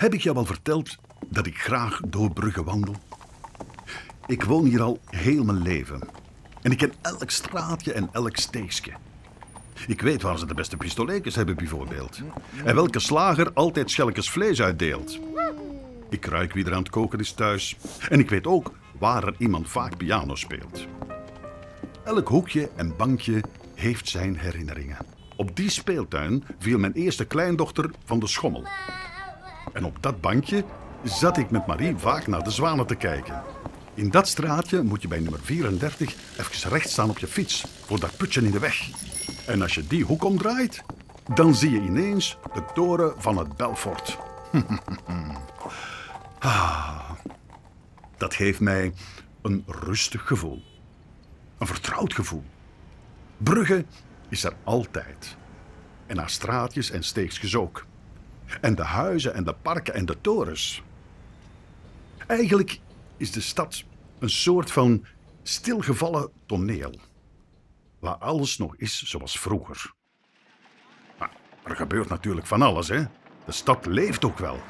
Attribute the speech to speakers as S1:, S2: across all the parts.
S1: Heb ik jou al verteld dat ik graag door bruggen wandel? Ik woon hier al heel mijn leven. En ik ken elk straatje en elk steegje. Ik weet waar ze de beste pistoletjes hebben, bijvoorbeeld. En welke slager altijd schelkes vlees uitdeelt. Ik ruik wie er aan het koken is thuis. En ik weet ook waar er iemand vaak piano speelt. Elk hoekje en bankje heeft zijn herinneringen. Op die speeltuin viel mijn eerste kleindochter van de schommel. En op dat bankje zat ik met Marie vaak naar de zwanen te kijken. In dat straatje moet je bij nummer 34 even recht staan op je fiets voor dat putje in de weg. En als je die hoek omdraait, dan zie je ineens de toren van het Belfort. ah, dat geeft mij een rustig gevoel. Een vertrouwd gevoel. Brugge is er altijd. En haar straatjes en steegjes ook. En de huizen en de parken en de torens. Eigenlijk is de stad een soort van stilgevallen toneel. Waar alles nog is zoals vroeger. Maar er gebeurt natuurlijk van alles, hè? De stad leeft ook wel.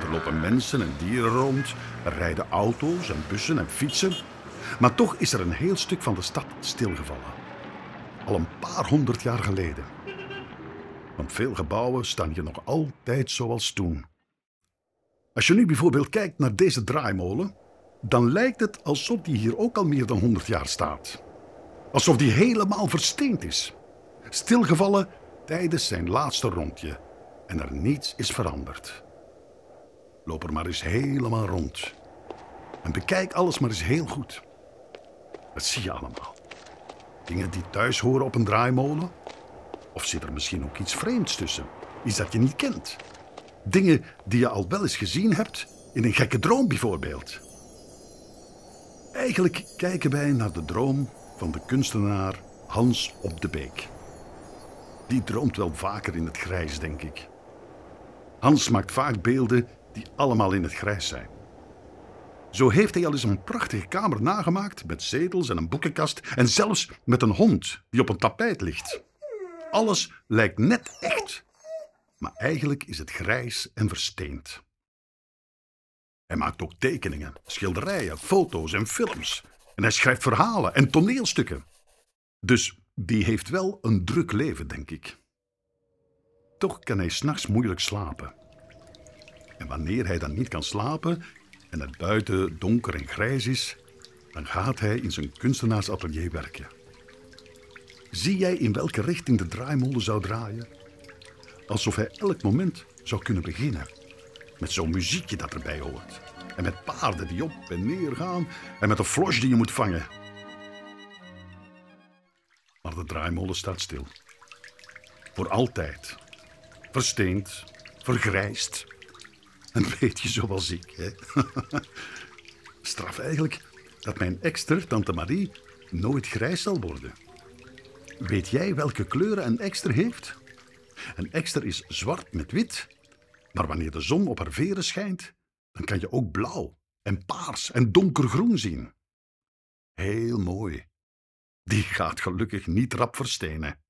S1: Er lopen mensen en dieren rond, er rijden auto's en bussen en fietsen. Maar toch is er een heel stuk van de stad stilgevallen. Al een paar honderd jaar geleden. Want veel gebouwen staan hier nog altijd zoals toen. Als je nu bijvoorbeeld kijkt naar deze draaimolen, dan lijkt het alsof die hier ook al meer dan 100 jaar staat. Alsof die helemaal versteend is. Stilgevallen tijdens zijn laatste rondje en er niets is veranderd. Loop er maar eens helemaal rond. En bekijk alles maar eens heel goed. Wat zie je allemaal? Dingen die thuis horen op een draaimolen? Of zit er misschien ook iets vreemds tussen? Iets dat je niet kent? Dingen die je al wel eens gezien hebt in een gekke droom bijvoorbeeld. Eigenlijk kijken wij naar de droom van de kunstenaar Hans op de Beek. Die droomt wel vaker in het grijs, denk ik. Hans maakt vaak beelden die allemaal in het grijs zijn. Zo heeft hij al eens een prachtige kamer nagemaakt met zetels en een boekenkast en zelfs met een hond die op een tapijt ligt. Alles lijkt net echt, maar eigenlijk is het grijs en versteend. Hij maakt ook tekeningen, schilderijen, foto's en films. En hij schrijft verhalen en toneelstukken. Dus die heeft wel een druk leven, denk ik. Toch kan hij s'nachts moeilijk slapen. En wanneer hij dan niet kan slapen en het buiten donker en grijs is, dan gaat hij in zijn kunstenaarsatelier werken. Zie jij in welke richting de draaimolen zou draaien? Alsof hij elk moment zou kunnen beginnen. Met zo'n muziekje dat erbij hoort. En met paarden die op en neer gaan. En met een flos die je moet vangen. Maar de draaimolen staat stil. Voor altijd. Versteend. Vergrijsd. Een beetje zoals ik, hè? Straf eigenlijk dat mijn ekster, tante Marie, nooit grijs zal worden. Weet jij welke kleuren een ekster heeft? Een ekster is zwart met wit, maar wanneer de zon op haar veren schijnt, dan kan je ook blauw en paars en donkergroen zien. Heel mooi. Die gaat gelukkig niet rap verstenen.